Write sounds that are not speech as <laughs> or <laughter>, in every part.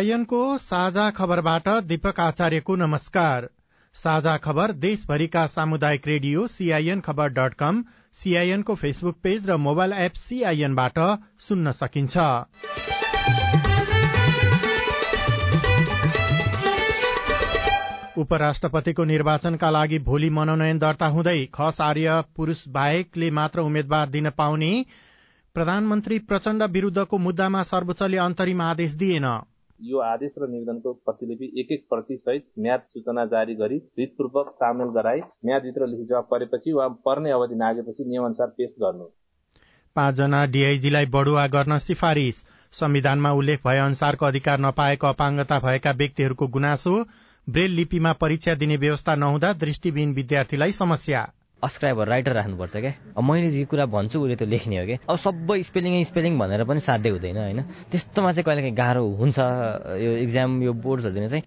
सीआईएनको साझा खबरबाट दीपक आचार्यको नमस्कार। साझा खबर देशभरिका सामुदायिक radio CIN khabar dot com सीआईएनको फेसबुक पेज र मोबाइल एप सीआईएनबाट सुन्न सकिन्छ। उपराष्ट्रपतिको निर्वाचनका लागि भोलि मनोनयन दर्ता हुँदै खस आर्य पुरूष बाहेकले मात्र उम्मेद्वार दिन पाउने प्रधानमन्त्री प्रचण्ड विरूद्धको मुद्दामा सर्वोच्चले अन्तरिम आदेश दिएन। यो आदेश र निवेदनको प्रतिलिपि एक एक प्रति सहित म्याद सूचना जारी गरी रितपूर्वक सामेल गराई म्यादभित्र लिखित जवाब परेपछि वा पर्ने अवधि नागेपछि नियमअनुसार पेश गर्नु। पाँचजना डीआईजीलाई बढुवा गर्न सिफारिश संविधानमा उल्लेख भए अनुसारको अधिकार नपाएको अपाङ्गता भएका व्यक्तिहरूको गुनासो। ब्रेल लिपिमा परीक्षा दिने व्यवस्था नहुँदा दृष्टिविहीन विद्यार्थीलाई समस्या। अस्क्राइबर राइटर राख्नुपर्छ क्या? मैले जे कुरा भन्छु उसले त्यो लेख्ने हो क्या? अब सबै स्पेलिङ स्पेलिङ भनेर पनि साध्य हुँदैन होइन? त्यस्तोमा चाहिँ कहिलेकाहीँ गाह्रो हुन्छ यो इक्जाम यो बोर्ड्सहरू चाहिँ।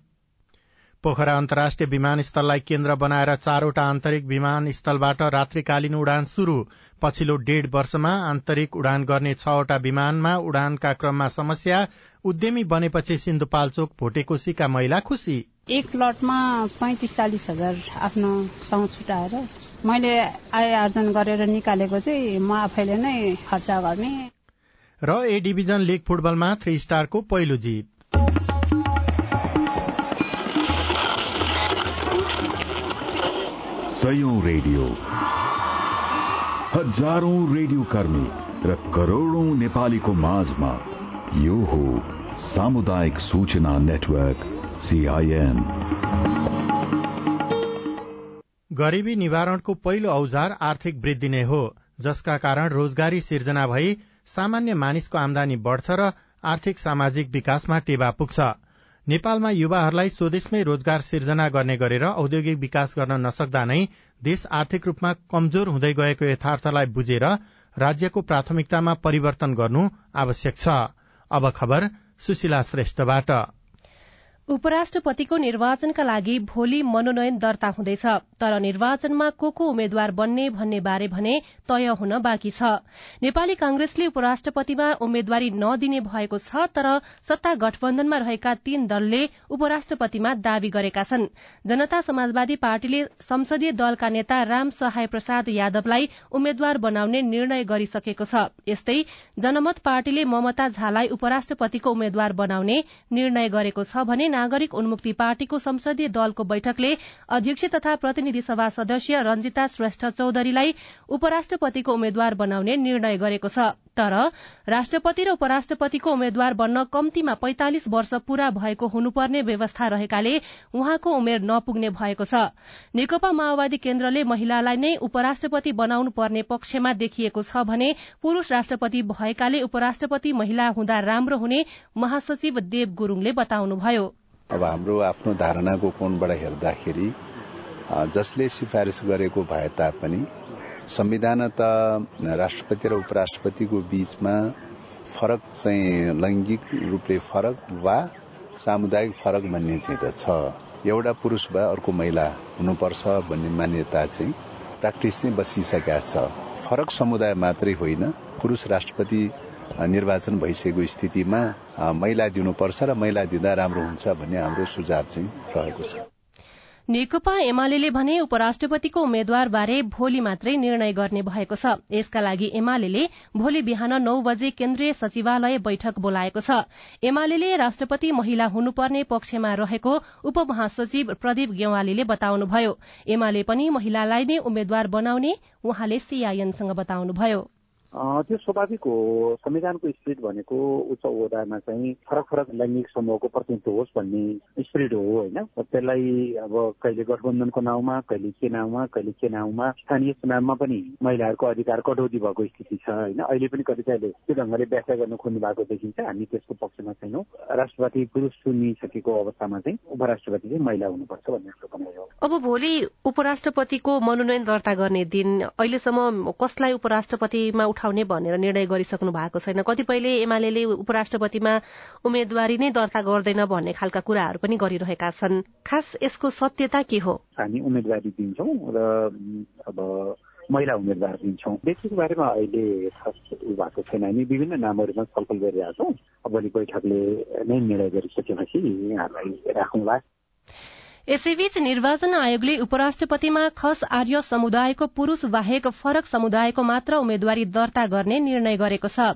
पोखरा अन्तर्राष्ट्रिय विमानस्थललाई केन्द्र बनाएर चारवटा आन्तरिक विमानस्थलबाट रात्रिकालीन उडान शुरू पछिल्लो डेढ वर्षमा आन्तरिक उडान गर्ने छवटा विमानमा उडानका क्रममा समस्या। उद्यमी बनेपछि सिन्धुपाल्चोक भोटेकोशीका महिला खुशी एक लटमा पैंतिस चालिस हजार आफ्नो छुटाएर मैले आय आर्जन गरेर निकालेको चाहिँ म आफैले नै खर्च गर्ने। र ए डिभिजन लिग फुटबलमा थ्री स्टारको पहिलो जित। सयौं रेडियो। हजारौं रेडियो कर्मी र करोड़ौं नेपालीको माझमा यो हो सामुदायिक सूचना नेटवर्क सीआईएन गरीबी निवारणको पहिलो औजार आर्थिक वृद्धि नै हो जसका कारण रोजगारी सिर्जना भई सामान्य मानिसको आमदानी बढ़छ र आर्थिक सामाजिक विकासमा टेवा पुग्छ। नेपालमा युवाहरूलाई स्वदेशमै रोजगार सिर्जना गर्ने गरेर औद्योगिक विकास गर्न नसक्दा नै देश आर्थिक रूपमा कमजोर हुँदै गएको यथार्थलाई बुझेर राज्यको प्राथमिकतामा परिवर्तन गर्नु आवश्यक छ। अब खबर सुशीला श्रेष्ठबाट। उपराष्ट्रपतिको निर्वाचनका लागि भोलि मनोनयन दर्ता हुँदैछ तर निर्वाचनमा को को उम्मेद्वार बन्ने भन्ने बारे भने तय हुन बाँकी छ। नेपाली कांग्रेसले उपराष्ट्रपतिमा उम्मेद्वारी नदिने भएको छ तर सत्ता गठबन्धनमा रहेका तीन दलले उपराष्ट्रपतिमा दावी गरेका छन्। जनता समाजवादी पार्टीले संसदीय दलका नेता राम सहाय प्रसाद यादवलाई उम्मेद्वार बनाउने निर्णय गरिसकेको छ। यस्तै जनमत पार्टीले ममता झालाई उपराष्ट्रपतिको उम्मेद्वार बनाउने निर्णय गरेको छ भने नागरिक उन्मुक्ति पार्टीको संसदीय दलको बैठकले अध्यक्ष तथा प्रतिनिधि सभा सदस्य रंजिता श्रेष्ठ चौधरीलाई उपराष्ट्रपतिको उम्मेद्वार बनाउने निर्णय गरेको छ। तर राष्ट्रपति र उपराष्ट्रपतिको उम्मेद्वार बन्न कम्तीमा पैंतालिस वर्ष पूरा भएको हुनुपर्ने व्यवस्था रहेकाले उहाँको उमेर नपुग्ने भएको छ। नेकपा माओवादी केन्द्रले महिलालाई नै उपराष्ट्रपति बनाउनु पर्ने पक्षमा देखिएको छ भने पुरूष राष्ट्रपति भएकाले उपराष्ट्रपति महिला हुँदा राम्रो हुने महासचिव देव गुरूङले बताउनुभयो। अब हाम्रो आफ्नो धारणाको कोणबाट हेर्दाखेरि जसले सिफारिस गरेको भए तापनि संविधान त राष्ट्रपति र उपराष्ट्रपतिको बीचमा फरक चाहिँ लैङ्गिक रूपले फरक वा सामुदायिक फरक भन्ने चाहिँ त छ। एउटा पुरुष भए अर्को महिला हुनुपर्छ भन्ने मान्यता चाहिँ प्र्याक्टिस चाहिँ बसिसकेका छ। फरक समुदाय मात्रै होइन पुरुष राष्ट्रपति निर्वाचन भइसकेको स्थितिमा महिला दिनुपर्छ र महिला दिँदा राम्रो हुन्छ भन्ने हाम्रो सुझाव चाहिँ रहेको छ। नेकपा एमाले भने उपराष्ट्रपतिको उम्मेद्वार बारे भोलि मात्रै निर्णय गर्ने भएको छ। यसका लागि एमाले भोलि बिहान नौ बजे केन्द्रीय सचिवालय बैठक बोलाएको छ। एमाले राष्ट्रपति महिला हुनुपर्ने पक्षमा रहेको उपमहासचिव प्रदीप गेवालीले बताउनुभयो। एमाले पनि महिलालाई नै उम्मेद्वार बनाउने उहाँले सीआईएनसँग बताउनुभयो। त्यो स्वाभाविक हो। संविधानको स्पिरिट भनेको उच्च ओहदामा चाहिँ फरक फरक लैङ्गिक समूहको प्रतिनिधित्व होस् भन्ने स्पिरिट हो होइन? त्यसलाई अब कहिले गठबन्धनको नाउँमा कहिले के नाउँमा कहिले के नाउँमा स्थानीय चुनावमा पनि महिलाहरूको अधिकार कटौती भएको स्थिति छ होइन? अहिले पनि कतिपयले त्यो ढङ्गले व्याख्या गर्न खोज्नु भएको देखिन्छ। हामी त्यसको पक्षमा छैनौँ। राष्ट्रपति पुरुष चुनिसकेको अवस्थामा चाहिँ उपराष्ट्रपति चाहिँ महिला हुनुपर्छ भन्ने हो अब भोलि उपराष्ट्रपतिको मनोनयन दर्ता गर्ने दिन अहिलेसम्म कसलाई उपराष्ट्रपतिमा उठाउने भनेर निर्णय गरिसक्नु भएको छैन। कतिपयले एमाले उपराष्ट्रपतिमा उम्मेद्वारी नै दर्ता गर्दैन भन्ने खालका कुराहरू पनि गरिरहेका छन्। खास यसको सत्यता के हो? हामी उम्मेदवारी दिन्छौँ र अब महिला उम्मेद्वार दिन्छौँ। व्यक्तिको बारेमा अहिले ऊ भएको छैन। हामी विभिन्न नामहरूमा छलफल गरिरहेका छौँ भोलि बैठकले नै निर्णय गरिसकेपछि यहाँहरूलाई राखौँला। यसैबीच निर्वाचन आयोगले उपराष्ट्रपतिमा खस आर्य समुदायको पुरूष बाहेक फरक समुदायको मात्र उम्मेद्वारी दर्ता गर्ने निर्णय गरेको छ।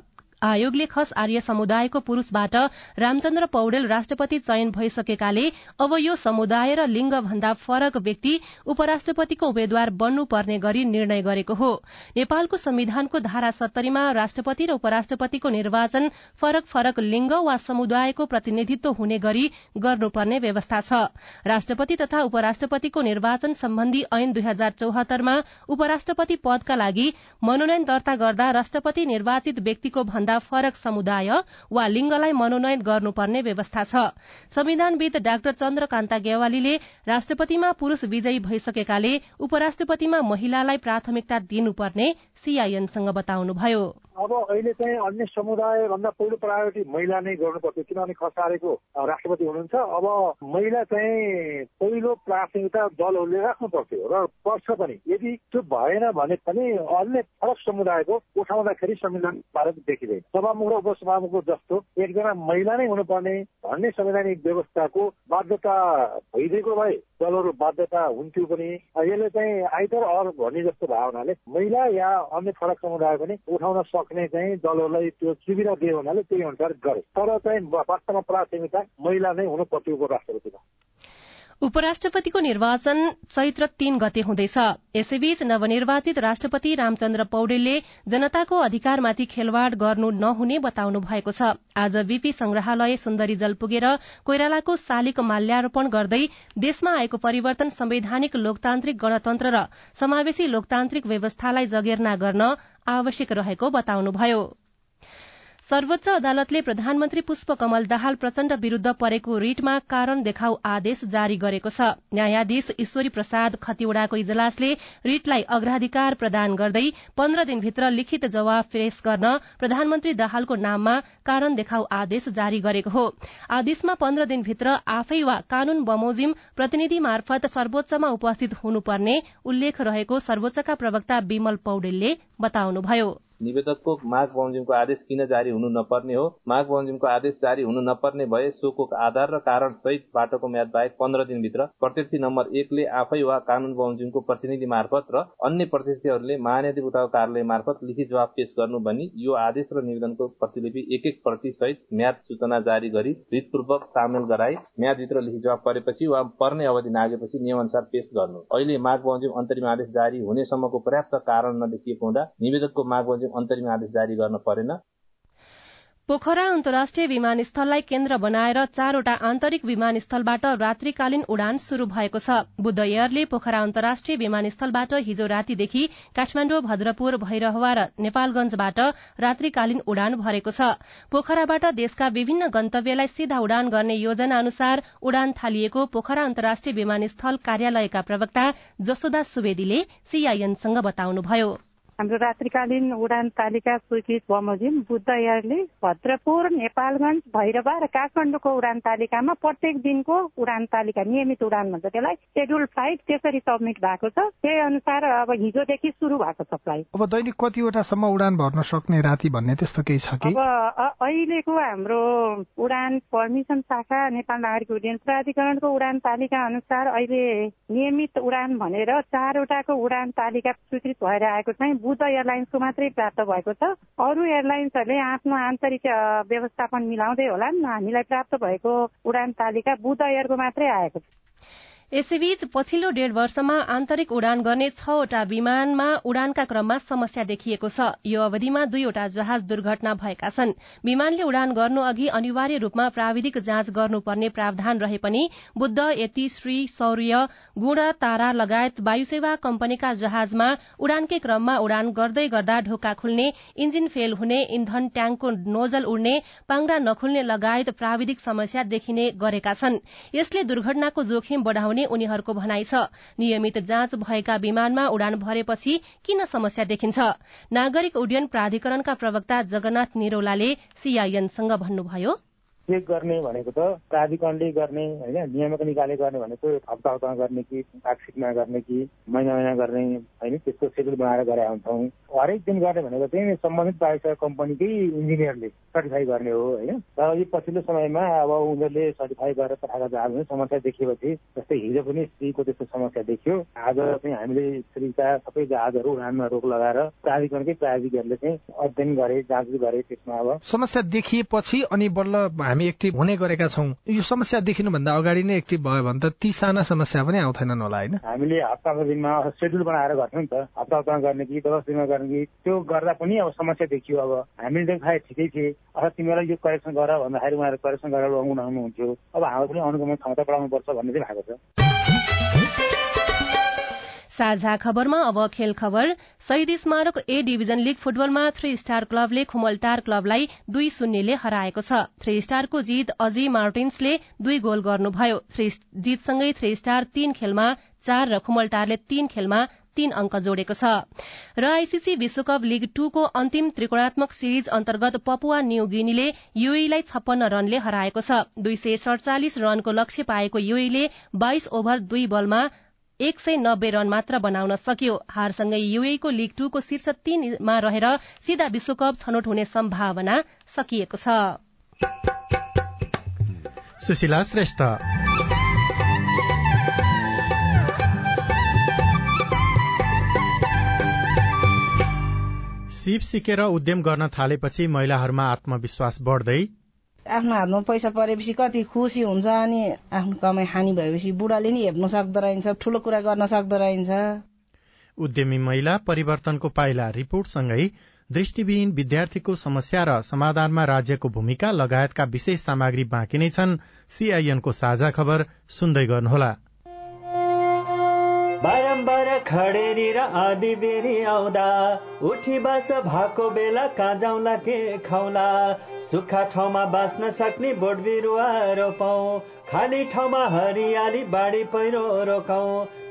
आयोगले खस आर्य समुदायको पुरूषबाट रामचन्द्र पौडेल राष्ट्रपति चयन भइसकेकाले अब यो समुदाय र लिंग भन्दा फरक व्यक्ति उपराष्ट्रपतिको उम्मेद्वार बन्नुपर्ने गरी निर्णय गरेको हो। नेपालको संविधानको धारा सत्तरीमा राष्ट्रपति र उपराष्ट्रपतिको निर्वाचन फरक फरक लिंग वा समुदायको प्रतिनिधित्व हुने गरी गर्नुपर्ने व्यवस्था छ। राष्ट्रपति तथा उपराष्ट्रपतिको निर्वाचन सम्बन्धी ऐन दुई हजार चौहत्तरमा उपराष्ट्रपति पदका लागि मनोनयन दर्ता गर्दा राष्ट्रपति निर्वाचित व्यक्तिको भन्दा फरक समुदाय वा लिंगलाई मनोनयन गर्नुपर्ने व्यवस्था छ। संविधानविद डाक्टर चन्द्रकान्ता गेवालीले राष्ट्रपतिमा पुरूष विजयी भइसकेकाले उपराष्ट्रपतिमा महिलालाई प्राथमिकता दिनुपर्ने सीआईएनसँग बताउनुभयो। अब अहिले चाहिँ अन्य समुदाय भन्दा पहिलो प्रायोरिटी महिला नै गर्नुपर्छ किनभने खसारेको राष्ट्रपति हुनुहुन्छ। अब महिला चाहिँ पहिलो प्राथमिकता दलहरूले राख्नु पर्थ्यो र पर्छ पनि। यदि त्यो भएन भने पनि अन्य फरक समुदायको उठाउँदाखेरि संविधान भारत देखिँदैन। सभामुख र उपसभामुखको जस्तो एकजना महिला नै हुनुपर्ने भन्ने संवैधानिक व्यवस्थाको बाध्यता भइदिएको भए दलहरू बाध्यता हुन्थ्यो पनि। यसले चाहिँ आइतर अर भन्ने जस्तो भावनाले महिला या अन्य फरक समुदाय पनि उठाउन सक्ने चाहिँ दलहरूलाई त्यो सुविधा दियो हुनाले त्यही अनुसार गरे। तर चाहिँ वास्तवमा प्राथमिकता महिला नै हुनु पर्थ्यो राष्ट्रपतिमा उपराष्ट्रपतिको निर्वाचन चैत्र तीन गते हुँदैछ। यसैबीच नवनिर्वाचित राष्ट्रपति रामचन्द्र पौडेलले जनताको अधिकारमाथि खेलवाड़ गर्नु नहुने बताउनु भएको छ। आज बीपी संग्रहालय सुन्दरी जल पुगेर कोइरालाको शालिक माल्यार्पण गर्दै देशमा आएको परिवर्तन संवैधानिक लोकतान्त्रिक गणतन्त्र र समावेशी लोकतान्त्रिक व्यवस्थालाई जगेर्ना गर्न आवश्यक रहेको बताउनुभयो। सर्वोच्च अदालतले प्रधानमन्त्री पुष्पकमल दाहाल प्रचण्ड विरूद्ध परेको रिटमा कारण देखाउ आदेश जारी गरेको छ। न्यायाधीश ईश्वरी प्रसाद खतिवड़ाको इजलासले रिटलाई अग्राधिकार प्रदान गर्दै पन्ध्र दिनभित्र लिखित जवाब पेश गर्न प्रधानमन्त्री दाहालको नाममा कारण देखाउ आदेश जारी गरेको हो। आदेशमा पन्ध्र दिनभित्र आफै वा कानून बमोजिम प्रतिनिधि मार्फत सर्वोच्चमा उपस्थित हुनुपर्ने उल्लेख रहेको सर्वोच्चका प्रवक्ता विमल पौडेलले बताउनुभयो। निवेदकको माग बमोजिमको आदेश किन जारी हुनु नपर्ने हो? माग बमोजिमको आदेश जारी हुनु नपर्ने भए सोको आधार र कारण सहित बाटोको म्याद बाहेक पन्ध्र दिनभित्र प्रत्यक्ष नम्बर एकले आफै वा कानून बमोजिमको प्रतिनिधि मार्फत र अन्य प्रत्यक्षहरूले महान्याधिवक्ताको कार्यालय मार्फत लिखित जवाब पेश गर्नु भनी यो आदेश र निवेदनको प्रतिलिपि एक एक प्रति सहित म्याद सूचना जारी गरी रितपूर्वक सामेल गराई म्यादभित्र लिखित जवाब परेपछि वा पर्ने अवधि नागेपछि नियमअनुसार पेश गर्नु। अहिले माग बमोजिम अन्तरिम आदेश जारी हुनेसम्मको पर्याप्त कारण नदेखिएको हुँदा निवेदकको माग बमोजिम अन्तरिम आदेश जारी गर्न परेन। पोखरा अन्तर्राष्ट्रिय विमानस्थललाई केन्द्र बनाएर चारवटा आन्तरिक विमानस्थलबाट रात्रिकालीन उडान शुरू भएको छ। बुद्ध एयरले पोखरा अन्तर्राष्ट्रिय विमानस्थलबाट हिजो रातीदेखि काठमाण्डु भद्रपुर भैरहवा र नेपालगंजबाट रात्रिकालीन उडान भरेको छ। पोखराबाट देशका विभिन्न गन्तव्यलाई सीधा उडान गर्ने योजना अनुसार उडान थालिएको पोखरा अन्तर्राष्ट्रिय विमानस्थल कार्यालयका प्रवक्ता जसोदा सुवेदीले सीआईएनसँग बताउनुभयो। हाम्रो रात्रिकालीन उडान तालिका स्वीकृत बमोजिम बुद्ध एयरले भद्रपुर नेपालगंज भैरवा र काठमाडौँको उडान तालिकामा प्रत्येक दिनको उडान तालिका नियमित उडान भन्छ। त्यसलाई सेड्युल फ्लाइट त्यसरी सबमिट भएको छ। त्यही अनुसार अब हिजोदेखि सुरु भएको छ फ्लाइट अब दैनिक कतिवटासम्म उडान भर्न सक्ने राति भन्ने त्यस्तो केही छ कि? अब अहिलेको हाम्रो उडान पर्मिसन शाखा नेपाल नागरिक उड्डयन प्राधिकरणको उडान तालिका अनुसार अहिले नियमित उडान भनेर चारवटाको उडान तालिका स्वीकृत भएर आएको चाहिँ बुद्ध एयरलाइन्सको मात्रै प्राप्त भएको छ। अरू एयरलाइन्सहरूले आफ्नो आन्तरिक व्यवस्थापन मिलाउँदै होला हामीलाई प्राप्त भएको उडान तालिका बुद्ध एयरको मात्रै आएको छ। यसैबीच पछिल्लो डेढ़ वर्षमा आन्तरिक उडान गर्ने छवटा विमानमा उडानका क्रममा समस्या देखिएको छ। यो अवधिमा दुईवटा जहाज दुर्घटना भएका छन्। विमानले उडान गर्नु अघि अनिवार्य रूपमा प्राविधिक जाँच गर्नुपर्ने प्रावधान रहे पनि बुद्ध यति श्री शौर्य गुण तारा लगायत वायुसेवा कम्पनीका जहाजमा उडानकै क्रममा उडान गर्दै गर्दा ढोका खुल्ने इन्जिन फेल हुने इन्धन ट्याङ्कको नोजल उड्ने पाङ्रा नखुल्ने लगायत प्राविधिक समस्या देखिने गरेका छन्। यसले दुर्घटनाको जोखिम बढ़ाउने हुने उनीहरूको भनाइ छ। नियमित जाँच भएका विमानमा उडान भरेपछि किन समस्या देखिन्छ? नागरिक उड्डयन प्राधिकरणका प्रवक्ता जगन्नाथ निरौलाले सीआईएनसँग भन्नुभयो। चेक गर्ने भनेको त प्राधिकरणले गर्ने होइन? नियामक निकाले गर्ने भनेको हप्ता हप्तामा गर्ने कि पार्कसिटमा गर्ने कि महिना महिना गर्ने होइन? त्यसको सेड्युल बनाएर गरे हुन्छौँ। हरेक दिन गर्ने भनेको चाहिँ सम्बन्धित बाइक कम्पनीकै इन्जिनियरले सर्टिफाई गर्ने हो होइन? तर यो पछिल्लो समयमा अब उनीहरूले सर्टिफाई गरेर पठाएको जहाजमा समस्या देखिएपछि जस्तै हिजो पनि स्त्रीको त्यस्तो समस्या देखियो। आज चाहिँ हामीले स्त्रीका सबै जहाजहरू उडानमा रोक लगाएर प्राधिकरणकै प्राधिकरणले चाहिँ अध्ययन गरे जाँच गरे त्यसमा अब समस्या देखिएपछि अनि बल्ल हामी एक्टिभ हुने गरेका छौँ। यो समस्या देखिनुभन्दा अगाडि नै एक्टिभ भयो भने त ती साना समस्या पनि आउँथेनन् होला होइन? हामीले हप्ताको दिनमा सेड्युल बनाएर गर्थ्यौँ नि त। हप्ता हप्तामा गर्ने कि दस दिनमा गर्ने कि त्यो गर्दा पनि अब समस्या देखियो। अब हामीले देखाए ठिकै थिए। अथवा तिमीलाई यो करेक्सन गर भन्दाखेरि उहाँहरू करेक्सन गरेर आउनुहुन्थ्यो अब हाम्रो पनि अनुगमन क्षमता बढाउनु पर्छ भन्ने चाहिँ भएको छ। साझा खबरमा अब खेल खबर। Shahid Smarak A division league फुटबलमा थ्री स्टार क्लबले खुमलटार क्लबलाई दुई शून्यले हराएको छ। थ्री स्टारको जीत अजी मार्टिन्सले दुई गोल गर्नुभयो। जीतसँगै थ्री स्टार तीन खेलमा चार र खुमलटारले तीन खेलमा तीन अंक जोडेको छ। र आईसीसी विश्वकप लीग टूको अन्तिम त्रिकोणात्मक सिरिज अन्तर्गत पपुवा न्यू गिनीले युएलाई छप्पन्न रनले हराएको छ। दुई सय सड़चालिस रनको लक्ष्य पाएको युएले बाइस ओभर दुई बलमा एक सय नब्बे रन मात्र बनाउन सक्यो। हारसँगै युएको लीग टूको शीर्ष तीनमा रहेर सीधा विश्वकप छनौट हुने सम्भावना सकिएको छ। सिप सिकेर उद्यम गर्न थालेपछि महिलाहरूमा आत्मविश्वास बढ्दै आफ्नो हातमा पैसा परेपछि कति खुसी हुन्छ अनि आफ्नो कमाई हानि भएपछि बुढाले नि हेप्नु सक्दो रहेछ ठूलो कुरा गर्न सक्दो रहेछ। उद्यमी महिला परिवर्तनको पाइला रिपोर्टसँगै दृष्टिविहीन विद्यार्थीको समस्या र समाधानमा राज्यको भूमिका लगायतका विशेष सामग्री बाँकी नै छन्। सीआईएनको साझा खबर सुन्दै गर्नुहोला। खडेरी र आदि बेरी आउँदा। उठी बास भएको बेला कहाँ जाउँला के खाउला। सुक्खा ठाउँमा बाँच्न सक्ने बोट बिरुवा रोपौँ। खाली ठाउँमा हरियाली बाढी पहिरो रोकाउँ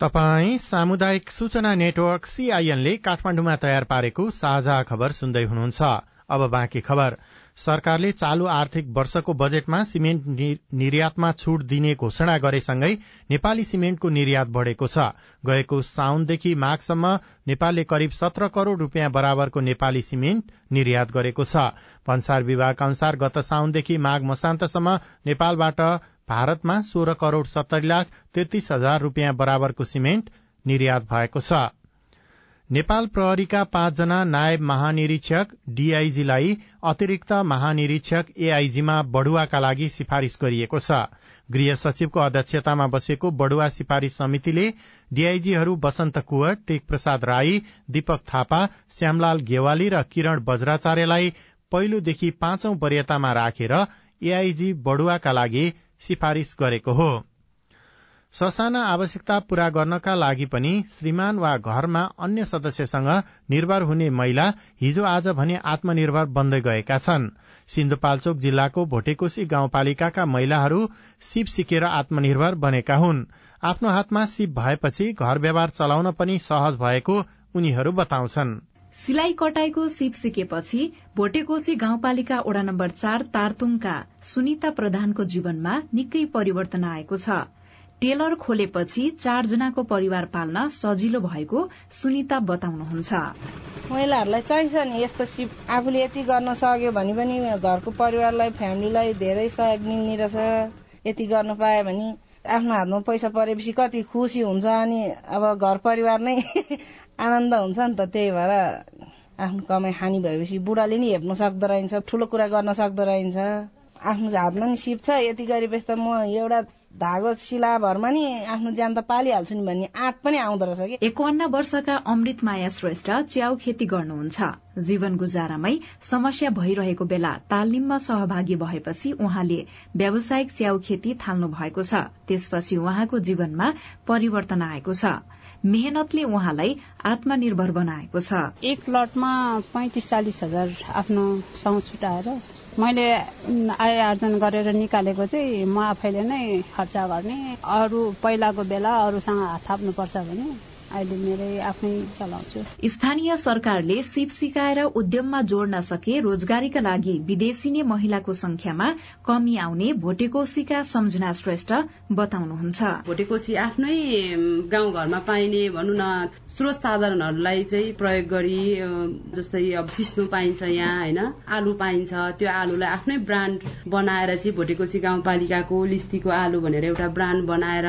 तपाई सामुदायिक सूचना नेटवर्क सीआईएनले काठमाडौँमा तयार पारेको साझा खबर सुन्दै हुनुहुन्छ। अब बाँकी खबर। सरकारले चालू आर्थिक वर्षको बजेटमा सिमेन्ट निर्यातमा छूट दिने घोषणा गरेसँगै नेपाली सिमेन्टको निर्यात बढ़ेको छ। गएको साउनदेखि माघसम्म नेपालले करिब सत्र करोड़ रूपियाँ बराबरको नेपाली सिमेन्ट निर्यात गरेको छ। भन्सार विभागका अनुसार गत साउनदेखि माघ मसान्तसम्म नेपालबाट भारतमा सोह्र करोड़ सत्तरी लाख तेत्तीस हजार रूपियाँ बराबरको सिमेन्ट निर्यात भएको छ। नेपाल प्रहरीका पाँचजना नायब महानिरीक्षक डीआईजीलाई अतिरिक्त महानिरीक्षक एआईजीमा बढ़ुवाका लागि सिफारिश गरिएको छ। गृह सचिवको अध्यक्षतामा बसेको बढ़ुवा सिफारिश समितिले डीआईजीहरू वसन्त कुवर टेक प्रसाद राई दीपक थापा श्यामलाल गेवाली र किरण बज्राचार्यलाई पहिलोदेखि पाँचौं वरियतामा राखेर एआईजी बढ़ुवाका लागि सिफारिश गरेको हो। ससाना आवश्यकता पूरा गर्नका लागि पनि श्रीमान वा घरमा अन्य सदस्यसँग निर्भर हुने महिला हिजो आज भने आत्मनिर्भर बन्दै गएका छन्। सिन्धुपाल्चोक जिल्लाको भोटेकोशी गाउँपालिकाका महिलाहरू सिप सिकेर आत्मनिर्भर बनेका हुन्। आफ्नो हातमा सिप भएपछि घर व्यवहार चलाउन पनि सहज भएको उनीहरू बताउँछन्। सिलाई कटाईको सिप सिकेपछि भोटेकोशी गाउँपालिका वडा नम्बर चार तारतुङका सुनिता प्रधानको जीवनमा निकै परिवर्तन आएको छ। टेलर खोलेपछि चारजनाको परिवार पाल्न सजिलो भएको सुनिता बताउनुहुन्छ। महिलाहरूलाई चाहिन्छ नि यस्तो सिप। आफूले यति गर्न सक्यो भने पनि घरको परिवारलाई फ्यामिलीलाई धेरै सहयोग मिल्ने रहेछ। यति गर्न पायो भने आफ्नो हातमा पैसा परेपछि कति खुसी हुन्छ अनि अब घर परिवार नै <laughs> आनन्द हुन्छ नि त त्यही भएर आफ्नो कमाइ हानि भएपछि बुढाले नि हेप्नु सक्दो रहेछ ठुलो कुरा गर्न सक्दो रहेछ। आफ्नो हातमा नि सिप छ यति गरेपछि त म एउटा धागो शिलाभरमा नि आफ्नो ज्यान त पालिहाल्छु नि भन्ने आँट पनि आउँदो रहेछ कि? एकाउन्न वर्षका अमृत माया श्रेष्ठ च्याउ खेती गर्नुहुन्छ। जीवन गुजारामै समस्या भइरहेको बेला तालिममा सहभागी भएपछि उहाँले व्यावसायिक च्याउ खेती थाल्नु भएको छ। त्यसपछि उहाँको जीवनमा परिवर्तन आएको छ। मेहनतले उहाँलाई आत्मनिर्भर बनाएको छ। एक लटमा पैंतिस चालिस हजार आफ्नो साउँ छुटाएर मैले आय आर्जन गरेर निकालेको चाहिँ म आफैले नै खर्च गर्ने। अरू पहिलाको बेला अरूसँग हात थाप्नुपर्छ भने अहिले मेरै आफै चलाउँछु। स्थानीय सरकारले सिप सिकाएर उद्यममा जोड्न सके रोजगारीका लागि विदेशी नै महिलाको संख्यामा कमी आउने भोटेकोसीका सम्झना श्रेष्ठ बताउनुहुन्छ। भोटेकोसी आफ्नै गाउँघरमा पाइने भनौँ न स्रोत साधनहरूलाई चाहिँ प्रयोग गरी जस्तै अब सिस्नो पाइन्छ यहाँ होइन? आलु पाइन्छ। त्यो आलुलाई आफ्नै ब्रान्ड बनाएर चाहिँ भोटेकोसी गाउँपालिकाको लिस्तीको आलु भनेर एउटा ब्रान्ड बनाएर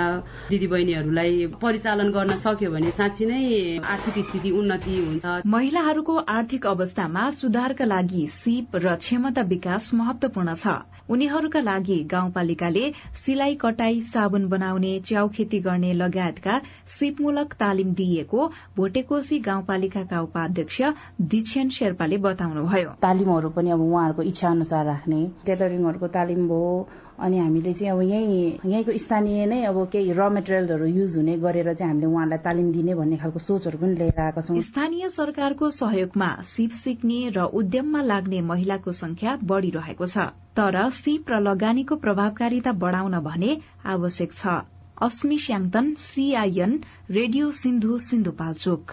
दिदीबहिनीहरूलाई परिचालन गर्न सक्यो भने साँच्ची नै आर्थिक स्थिति उन्नति हुन्छ। महिलाहरूको आर्थिक अवस्थामा सुधारका लागि सिप र क्षमता विकास महत्वपूर्ण छ। उनीहरूका लागि गाउँपालिकाले सिलाई कटाई साबुन बनाउने च्याउ खेती गर्ने लगायतका सिपमूलक तालिम दिइएको भोटेकोशी गाउँपालिकाका उपाध्यक्ष दिछेन शेर्पाले बताउनुभयो। तालिमहरू पनि अब उहाँहरूको इच्छा अनुसार राख्ने। टेलरिङहरूको तालिम भयो अनि हामीले चाहिँ अब यहीँ यहीँको स्थानीय नै अब केही र मेटेरियलहरू युज हुने गरेर चाहिँ हामीले उहाँलाई तालिम दिने भन्ने खालको सोचहरू पनि लिएर आएका छौँ। स्थानीय सरकारको सहयोगमा सिप सिक्ने र उद्यममा लाग्ने महिलाको संख्या बढ़िरहेको छ तर सिप र लगानीको प्रभावकारिता बढ़ाउन भने आवश्यक छ। Asmi Syangtan CIN radio Sindhu Sindhupalchok.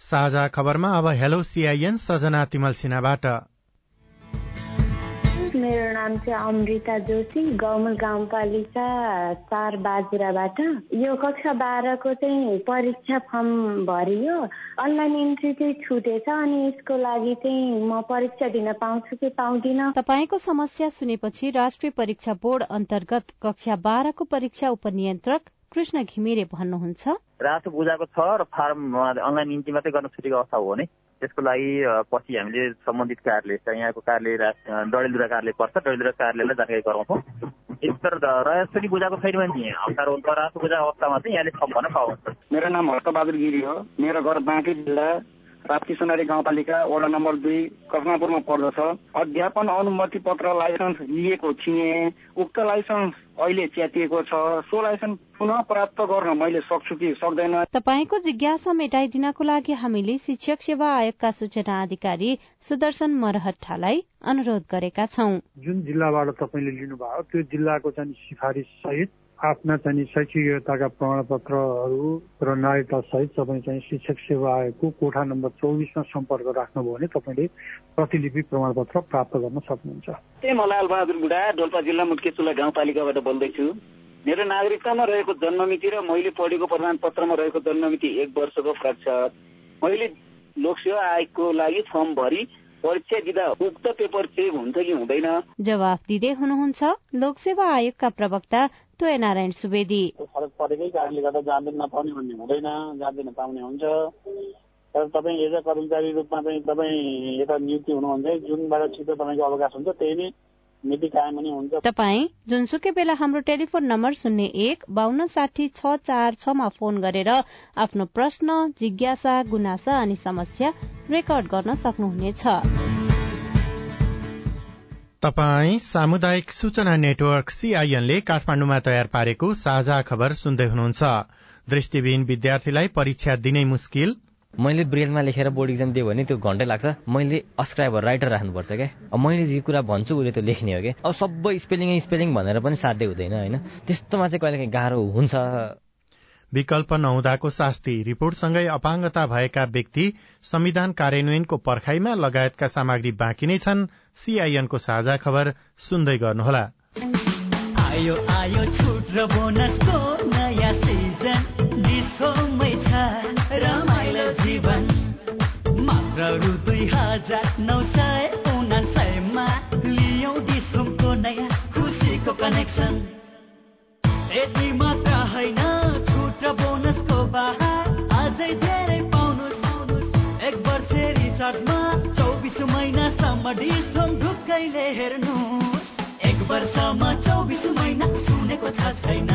साझा खबरमा अब हेलो सीआईएन सजना तिमल सिन्हाबाट। मेरो नाम चाहिँ अमृता जोशी गौमल गाउँपालिका चार बाजुराबाट। यो कक्षा बाह्रको चाहिँ परीक्षा फर्म भरियो। अनलाइन इन्ट्री चाहिँ छुटेछ अनि यसको लागि चाहिँ म परीक्षा दिन पाउँछु कि पाउँदिन? तपाईँको समस्या सुनेपछि राष्ट्रिय परीक्षा बोर्ड अन्तर्गत कक्षा बाह्रको परीक्षा उपनियन्त्रक कृष्ण घिमिरे भन्नुहुन्छ। रातो बुझाएको छ र फार्म अनलाइन इन्ट्री मात्रै गर्न छुटेको अवस्था हो भने त्यसको लागि पछि हामीले सम्बन्धित कार्यालय यहाँको कार्यालय डडेलधुरा कार्यालय पर्छ डडेलधुरा कार्यालयलाई जानकारी गराउँछौँ। तर रयस पनि बुझाएको छैन भने अप्ठ्यारो हुन्छ रातो बुझाएको अवस्थामा चाहिँ यहाँले थप भन्न पाउँछ मेरो नाम हर्कबहादुर गिरी हो। मेरो घर बाँकी जिल्ला राप्ती सोनारी गाउँपालिका वडा नम्बर दुई कफनापुरमा पर्दछ। अध्यापन अनुमति पत्र लाइसेन्स लिएको थिएँ। उक्त लाइसेन्स अहिले च्यातिएको छ। सो लाइसेन्स पुनः प्राप्त गर्न मैले सक्छु कि सक्दैन। तपाईँको जिज्ञासा मेटाइदिनको लागि हामीले शिक्षक सेवा आयोगका सूचना अधिकारी सुदर्शन मरहट्टालाई अनुरोध गरेका छौं। जुन जिल्लाबाट तपाईँले लिनुभयो त्यो जिल्लाको चाहिँ सिफारिस सहित आफ्ना चाहिँ शैक्षिक योग्यताका प्रमाणपत्रहरू र नागरिकता सहित तपाईँ चाहिँ शिक्षक सेवा आयोगको कोठा नम्बर चौबिसमा सम्पर्क राख्नुभयो भने तपाईँले प्रतिलिपि प्रमाणपत्र प्राप्त गर्न सक्नुहुन्छ। म लालबहादुर बुढा डोल्पा जिल्ला मुटकेचुला गाउँपालिकाबाट बोल्दैछु। मेरो नागरिकतामा रहेको जन्ममिति र मैले पढेको प्रमाणपत्रमा रहेको जन्ममिति एक वर्षको फरक छ। मैले लोकसेवा आयोगको लागि फर्म भरि परीक्षा दिँदा उक्त पेपर चेक हुन्छ कि हुँदैन? जवाफ दिँदै हुनुहुन्छ। लोकसेवा आयोगका प्रवक्ता तोय नारायण सुवेदी। फरक परेकै कारणले गर्दा जाँदैन नपाउने भन्ने हुँदैन जाँदैन पाउने हुन्छ। तर तपाईँ एज अ कर्मचारी रूपमा चाहिँ तपाईँ यता नियुक्ति हुनुहुन्छ जुनबाट छिटो तपाईँको अवकाश हुन्छ त्यही नै कायम पनि हुन्छ। तपाईँ जुनसुकै बेला हाम्रो टेलिफोन नम्बर शून्य एक बान्न साठी छ चार छमा फोन गरेर आफ्नो प्रश्न जिज्ञासा गुनासा अनि समस्या रेकर्ड गर्न सक्नुहुनेछ। तपाई सामुदायिक सूचना नेटवर्क सीआईएनले काठमाण्डुमा तयार पारेको साझा खबर सुन्दै हुनुहुन्छ। दृष्टिविहीन विद्यार्थीलाई परीक्षा दिनै मुस्किल। मैले ब्रेलमा लेखेर बोर्ड इक्जाम दियो भने त्यो घन्टै लाग्छ। मैले अस्क्राइबर राइटर राख्नुपर्छ क्या। मैले जे कुरा भन्छु उसले त्यो लेख्ने हो क्या। अब सबै स्पेलिङ स्पेलिङ भनेर पनि साध्य हुँदैन होइन? त्यस्तोमा चाहिँ कहिलेकाहीँ गाह्रो हुन्छ। विकल्प नहुँदाको शास्ति। रिपोर्टसँगै अपाङ्गता भएका व्यक्ति संविधान कार्यान्वयनको पर्खाइमा लगायतका सामग्री बाँकी नै छन्। सीआईएनको साझा खबर सुन्दै गर्नुहोला। आयो आयो छुट र बोनसको नयाँ सिजन। छ रमाइलो जीवन। मात्र र दुई हजार नौ सय उनासयमा लियौ डिसोमको नयाँ खुसीको कनेक्सन। यति मात्र होइन छुट र बोनसको बाहर अझै डिसोम ढुक्कैले हेर्नुहोस् एक वर्षमा चौबिस महिना सुनेको छ छैन।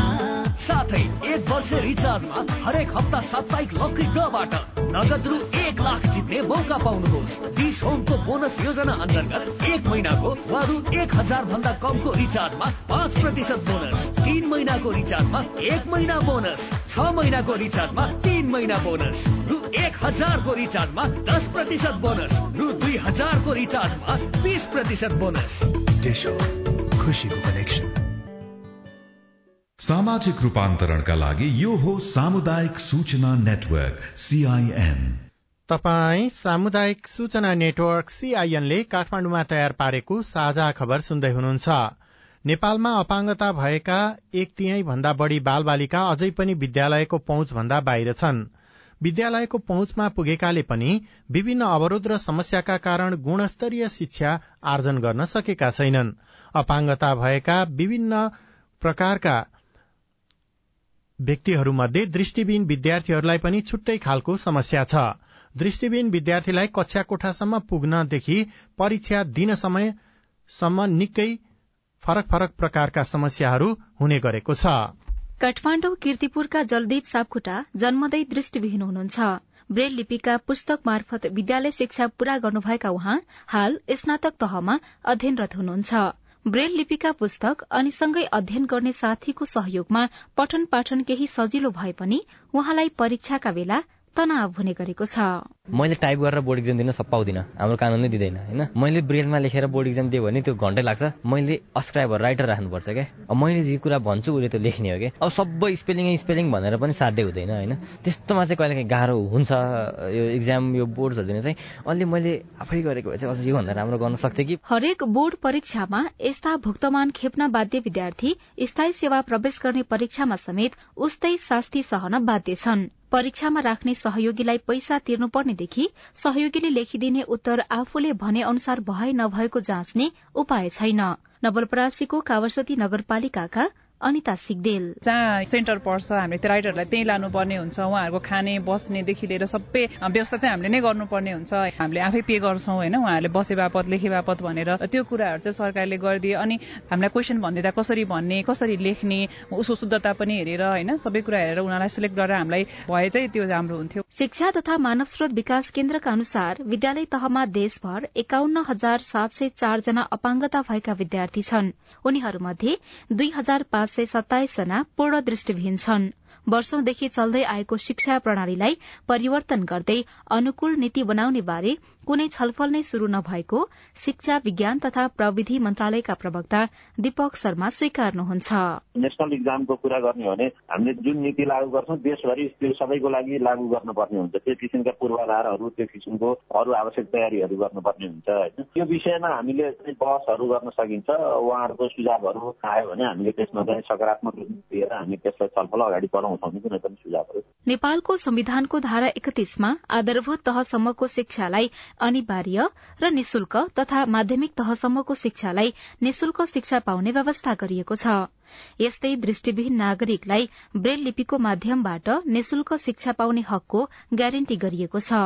साथै एक वर्ष रिचार्जमा हरेक हप्ता साप्ताहिक लकी ड्रबाट नगद रु एक लाख जित्ने मौका पाउनुहोस्। डिस होमको बोनस योजना अन्तर्गत एक महिनाको वा रु एक हजार भन्दा कमको रिचार्जमा पाँच प्रतिशत बोनस। तीन महिनाको रिचार्जमा एक महिना बोनस। छ महिनाको रिचार्जमा तीन महिना बोनस। रु एक हजारको रिचार्जमा दस प्रतिशत बोनस। रु दुई हजारको रिचार्जमा बिस प्रतिशत बोनस। खुसीको कनेक्सन। सामाजिक रूपान्तरणका लागि यो हो सामुदायिक सूचना नेटवर्क सीआईएन तपाई सामुदायिक सूचना नेटवर्क सीआईएनले काठमाडौँमा तयार पारेको साझा खबर सुन्दै हुनुहुन्छ। नेपालमा अपाङ्गता भएका एक तिहाई भन्दा बढ़ी बाल बालिका अझै पनि विद्यालयको पहुँच भन्दा बाहिर छन्। विद्यालयको पहुँचमा पुगेकाले पनि विभिन्न अवरोध र समस्याका कारण गुणस्तरीय शिक्षा आर्जन गर्न सकेका छैनन्। अपाङ्गता भएका विभिन्न प्रकारका व्यक्तिहरूमध्ये दृष्टिविहीन विद्यार्थीहरूलाई पनि छुट्टै खालको समस्या छ। दृष्टिविहीन विद्यार्थीलाई कक्षा कोठासम्म पुग्नदेखि परीक्षा दिन समयसम्म निकै फरक फरक प्रकारका समस्याहरू हुने गरेको छ। काठमाडौँ किर्तिपुरका जलदीप सापकोटा जन्मदै दृष्टिविहीन हुनुहुन्छ। ब्रेल लिपिका पुस्तक मार्फत विद्यालय शिक्षा पूरा गर्नुभएका उहाँ हाल स्नातक तहमा अध्ययनरत हुनुहुन्छ। ब्रेल लिपिका पुस्तक अनि सँगै अध्ययन गर्ने साथीको सहयोगमा पठन पाठन केही सजिलो भए पनि उहाँलाई परीक्षाका बेला तनाव हुने गरेको छ। मैले टाइप गरेर बोर्ड इक्जाम दिन पाउँदिनँ हाम्रो कानुनले दिँदैन होइन? मैले ब्रेलमा लेखेर बोर्ड इक्जाम दियो भने त्यो घन्टै लाग्छ। मैले अस्क्राइबर राइटर राख्नुपर्छ क्या? अब मैले जे कुरा भन्छु उसले त्यो लेख्ने हो क्या? अब सबै स्पेलिङ स्पेलिङ भनेर पनि साध्य हुँदैन होइन? त्यस्तोमा चाहिँ कहिलेकाहीँ गाह्रो हुन्छ यो इक्जाम यो बोर्ड्सहरू दिन चाहिँ। अलि मैले आफै गरेको भए चाहिँ अझ योभन्दा राम्रो गर्न सक्थेँ कि? हरेक बोर्ड परीक्षामा यस्ता भुक्तमान खेप्न बाध्य विद्यार्थी स्थायी सेवा प्रवेश गर्ने परीक्षामा समेत उस्तै शास्ति सहन बाध्य छन्। परीक्षामा राख्ने सहयोगीलाई पैसा तिर्नुपर्नेदेखि सहयोगीले लेखिदिने उत्तर आफूले भने अनुसार भए नभएको जाँच्ने उपाय छैन। नवलपरासीको कावरसती नगरपालिकाका अनिता सिगदेल। जहाँ सेन्टर पर्छ हामीले त्यो राइटरलाई त्यहीँ लानुपर्ने हुन्छ। उहाँहरूको खाने बस्नेदेखि लिएर सबै व्यवस्था चाहिँ हामीले नै गर्नुपर्ने हुन्छ। हामीले आफै पे गर्छौँ होइन? उहाँहरूले बसे बापत लेखे बापत भनेर। त्यो कुराहरू चाहिँ सरकारले गरिदिए। अनि हामीलाई क्वेसन भनिदिँदा कसरी भन्ने कसरी लेख्ने उसको शुद्धता पनि हेरेर होइन? सबै कुरा हेरेर उनीहरूलाई सिलेक्ट गरेर हामीलाई भए चाहिँ त्यो राम्रो हुन्थ्यो। शिक्षा तथा मानव स्रोत विकास केन्द्रका अनुसार विद्यालय तहमा देशभर एकाउन्न हजार सात सय चारजना अपाङ्गता भएका विद्यार्थी छन्। उनीहरूमध्ये दुई हजार पाँच सय सत्ताइस जना पूर्ण दृष्टिविहीन छन्। वर्षौंदेखि चल्दै आएको शिक्षा प्रणालीलाई परिवर्तन गर्दै अनुकूल नीति बनाउने बारे कुनै छलफल नै शुरू नभएको शिक्षा विज्ञान तथा प्रविधि मन्त्रालयका प्रवक्ता दीपक शर्मा स्वीकार्नुहुन्छ। नेसनल इक्जामको कुरा गर्ने हो भने हामीले जुन नीति लागू गर्छौँ देशभरि त्यो सबैको लागि लागू गर्नुपर्ने हुन्छ। त्यो किसिमका पूर्वाधारहरू त्यो किसिमको अरू आवश्यक तयारीहरू गर्नुपर्ने हुन्छ होइन? त्यो विषयमा हामीले बहसहरू गर्न सकिन्छ। उहाँहरूको सुझावहरू आयो भने हामीले त्यसमा चाहिँ सकारात्मक रूप दिएर हामी त्यसलाई छलफल अगाडि बढाउँछौँ कुनै पनि सुझावहरू। नेपालको संविधानको धारा एकतीसमा आधारभूत तहसम्मको शिक्षालाई अनिवार्य र निशुल्क तथा माध्यमिक तहसम्मको शिक्षालाई निशुल्क शिक्षा पाउने व्यवस्था गरिएको छ। यस्तै दृष्टिविहीन नागरिकलाई ब्रेल लिपिको माध्यमबाट निशुल्क शिक्षा पाउने हकको ग्यारेन्टी गरिएको छ।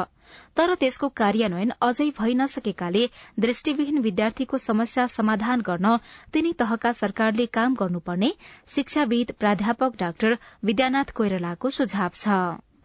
तर त्यसको कार्यान्वयन अझै भइ नसकेकाले दृष्टिविहीन विद्यार्थीको समस्या समाधान गर्न तिनी तहका सरकारले काम गर्नुपर्ने शिक्षाविद प्राध्यापक डाक्टर विद्यानाथ कोइरालाको सुझाव छ।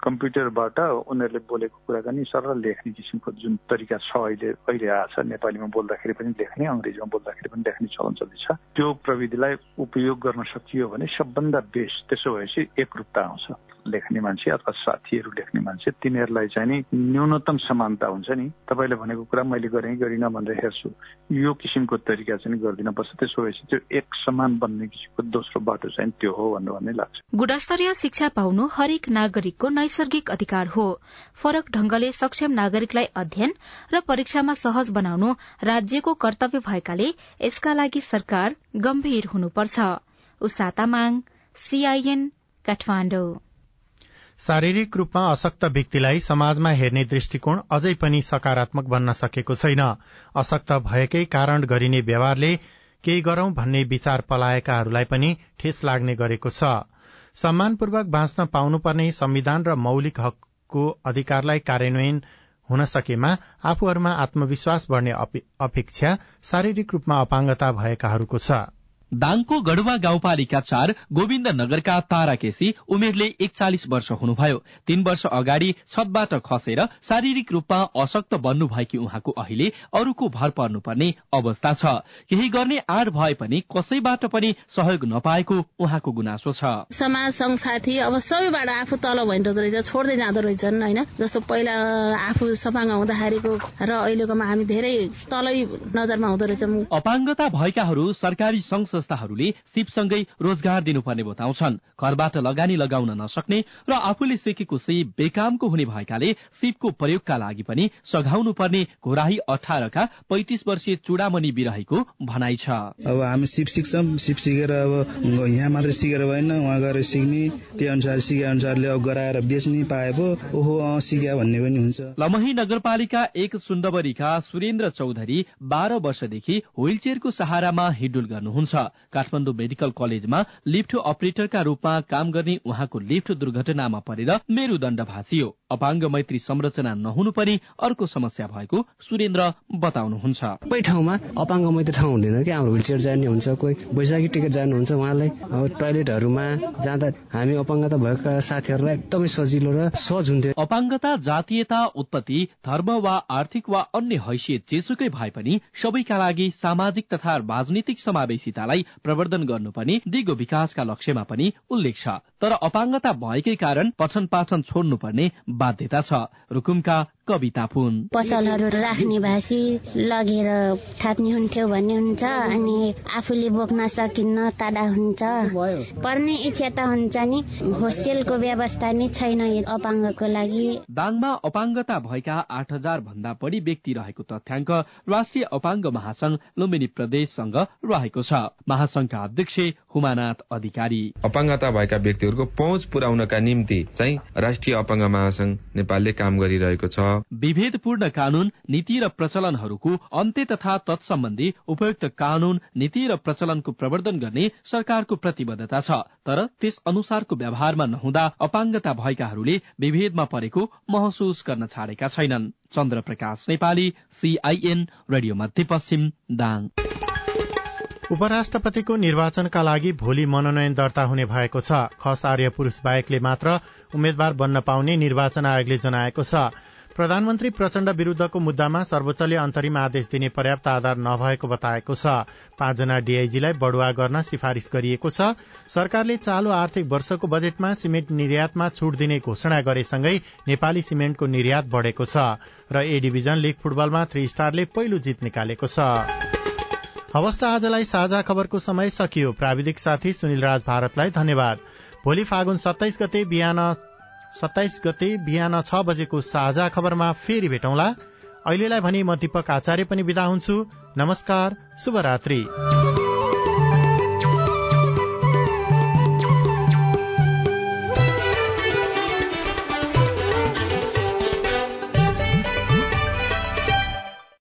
कम्प्युटरबाट उनीहरूले बोलेको कुराकानी सरल लेख्ने किसिमको जुन तरिका छ अहिले अहिले आएको छ नेपालीमा बोल्दाखेरि पनि लेख्ने अङ्ग्रेजीमा बोल्दाखेरि पनि लेख्ने चलन चल्दैछ त्यो प्रविधिलाई उपयोग गर्न सकियो भने सबभन्दा बेस्ट त्यसो भएपछि एकरूपता आउँछ। लेख्ने मान्छे अथवा साथीहरू लेख्ने मान्छे तिनीहरूलाई चाहिँ नि न्यूनतम समानता हुन्छ नि। तपाईँले भनेको कुरा मैले गरेँ गरिनँ भनेर हेर्छु। यो किसिमको तरिका चाहिँ गरिदिन। पर्छ त्यसो भएपछि त्यो एक समान बन्ने किसिमको दोस्रो बाटो चाहिँ त्यो हो भनेर भन्ने लाग्छ। गुणस्तरीय शिक्षा पाउनु हरेक नागरिकको नैसर्गिक अधिकार हो। फरक ढंगले सक्षम नागरिकलाई अध्ययन र परीक्षामा सहज बनाउनु राज्यको कर्तव्य भएकाले यसका लागि सरकार गम्भीर हुनुपर्छ। उषा तामाङ सीआईएन काठमाडौँ। शारीरिक रूपमा अशक्त व्यक्तिलाई समाजमा हेर्ने दृष्टिकोण अझै पनि सकारात्मक बन्न सकेको छैन। अशक्त भएकै कारण गरिने व्यवहारले केही गरौं भन्ने विचार पलाएकाहरूलाई पनि ठेस लाग्ने गरेको छ। सम्मानपूर्वक बाँच्न पाउनुपर्ने संविधान र मौलिक हकको अधिकारलाई कार्यान्वयन हुन सकेमा आफूहरूमा आत्मविश्वास बढ़ने अपेक्षा शारीरिक रूपमा अपाङ्गता भएकाहरूको छ। दाङको गढुवा गाउँपालिका चार गोविन्द नगरका तारा केसी उमेरले एकचालिस वर्ष हुनुभयो। तीन वर्ष अगाडि छतबाट खसेर शारीरिक रूपमा अशक्त बन्नु भएकी उहाँको अहिले अरूको भर पर्नुपर्ने अवस्था छ। केही गर्ने आड भए पनि कसैबाट पनि सहयोग नपाएको उहाँको गुनासो छ। समाज संघ साथी अब सबैबाट आफू तल भइरहँदो रहेछ छोड्दै जाँदो रहेछन् होइन? जस्तो पहिला आफू सपाङ्ग हुँदाखेरिको र अहिलेकोमा हामी धेरै तलै नजरमा हुँदो रहेछौँ। अपाङ्गता भएकाहरू सरकारी संघ संस्थाहरूले सिपसँगै रोजगार दिनुपर्ने बताउँछन्। घरबाट लगानी लगाउन नसक्ने र आफूले सिकेको सिप बेकामको हुने भएकाले सिपको प्रयोगका लागि पनि सघाउनु पर्ने घोराही अठारका पैतिस वर्षीय चुडामणि बिरहेको भनाइ छ। अब हामी सिप सिक्छौँ। सिप सिकेर अब यहाँ मात्रै सिकेर भएन उहाँ गएर सिक्ने त्यही अनुसार सिके अनुसारले अब गराएर बेच्ने पाए पो ओहो सिक्या भन्ने पनि हुन्छ। लमही नगरपालिका एक सुन्दवरीका सुरेन्द्र चौधरी बाह्र वर्षदेखि व्हील चेयरको सहारामा हिडुल गर्नुहुन्छ। काठमाडौँ मेडिकल कलेजमा लिफ्ट अपरेटरका रूपमा काम गर्ने उहाँको लिफ्ट दुर्घटनामा परेर मेरुदण्ड भाँचियो। अपाङ्ग मैत्री संरचना नहुनु पनि अर्को समस्या भएको सुरेन्द्र बताउनुहुन्छ। कोही ठाउँमा अपाङ्ग मैत्री ठाउँ हुँदैन कि हाम्रो चेयर जाने हुन्छ कोही बैशाखी टिकट जानुहुन्छ उहाँलाई अब टोयलेटहरूमा जाँदा हामी अपाङ्गता भएका साथीहरूलाई एकदमै सजिलो र सहज हुन्थ्यो। अपाङ्गता जातीयता उत्पत्ति धर्म वा आर्थिक वा अन्य हैसियत जेसुकै भए पनि सबैका लागि सामाजिक तथा राजनीतिक समावेशितालाई प्रवर्धन गर्नुपर्ने दिगो विकासका लक्ष्यमा पनि उल्लेख छ। तर अपाङ्गता भएकै कारण पठन पाठन छोड्नुपर्ने बाध्यता छ। रुकुमका कविता फुन। पसलहरू राख्ने भाषी लगेर थाप्ने हुन्थ्यो भन्ने हुन्छ अनि आफूले बोक्न सकिन्न टाढा हुन्छ। पढ्ने इच्छा त हुन्छ नि होस्टेलको व्यवस्था नै छैन अपाङ्गको लागि। दाङमा अपाङ्गता भएका आठ हजार भन्दा बढी व्यक्ति रहेको तथ्याङ्क राष्ट्रिय अपाङ्ग महासंघ लुम्बिनी प्रदेशसँग रहेको छ। महासंघका अध्यक्ष हुमानाथ अधिकारी। अपाङ्गता भएका व्यक्तिहरूको पहुँच पुर्याउनका निम्ति चाहिँ राष्ट्रिय अपाङ्ग महासंघ नेपालले काम गरिरहेको छ। विभेदपूर्ण कानून नीति र प्रचलनहरूको अन्त्य तथा तत्सम्बन्धी उपयुक्त कानून नीति र प्रचलनको प्रवर्धन गर्ने सरकारको प्रतिबद्धता छ। तर त्यस अनुसारको व्यवहारमा नहुँदा अपाङ्गता भएकाहरूले विभेदमा परेको महसुस गर्न छाडेका छैनन्। Chandra Prakash Nepali CIN radio Madhyapaschim Dang. उपराष्ट्रपतिको निर्वाचनका लागि भोलि मनोनयन दर्ता हुने भएको छ। खस आर्य पुरूष बाहेकले मात्र उम्मेद्वार बन्न पाउने निर्वाचन आयोगले जनाएको छ। प्रधानमन्त्री प्रचण्ड विरूद्धको मुद्दामा सर्वोच्चले अन्तरिम आदेश दिने पर्याप्त आधार नभएको बताएको छ। पाँचजना डीआईजीलाई बढ़ुवा गर्न सिफारिश गरिएको छ। सरकारले चालू आर्थिक वर्षको बजेटमा सिमेन्ट निर्यातमा छूट दिने घोषणा गरेसँगै नेपाली सिमेन्टको निर्यात बढ़ेको छ र ए डिभिजन लीग फुटबलमा थ्री स्टारले पहिलो जित निकालेको छ। हवस् आजलाई साझा खबरको समय सकियो। प्राविधिक साथी सुनिल राज भारतलाई धन्यवाद। भोलि फागुन सत्ताइस गते बिहान सत्ताइस गते बिहान छ बजेको साझा खबरमा फेरि भेटौँला। अहिलेलाई भने म दीपक आचार्य पनि विदा हुन्छु। नमस्कार शुभरात्री।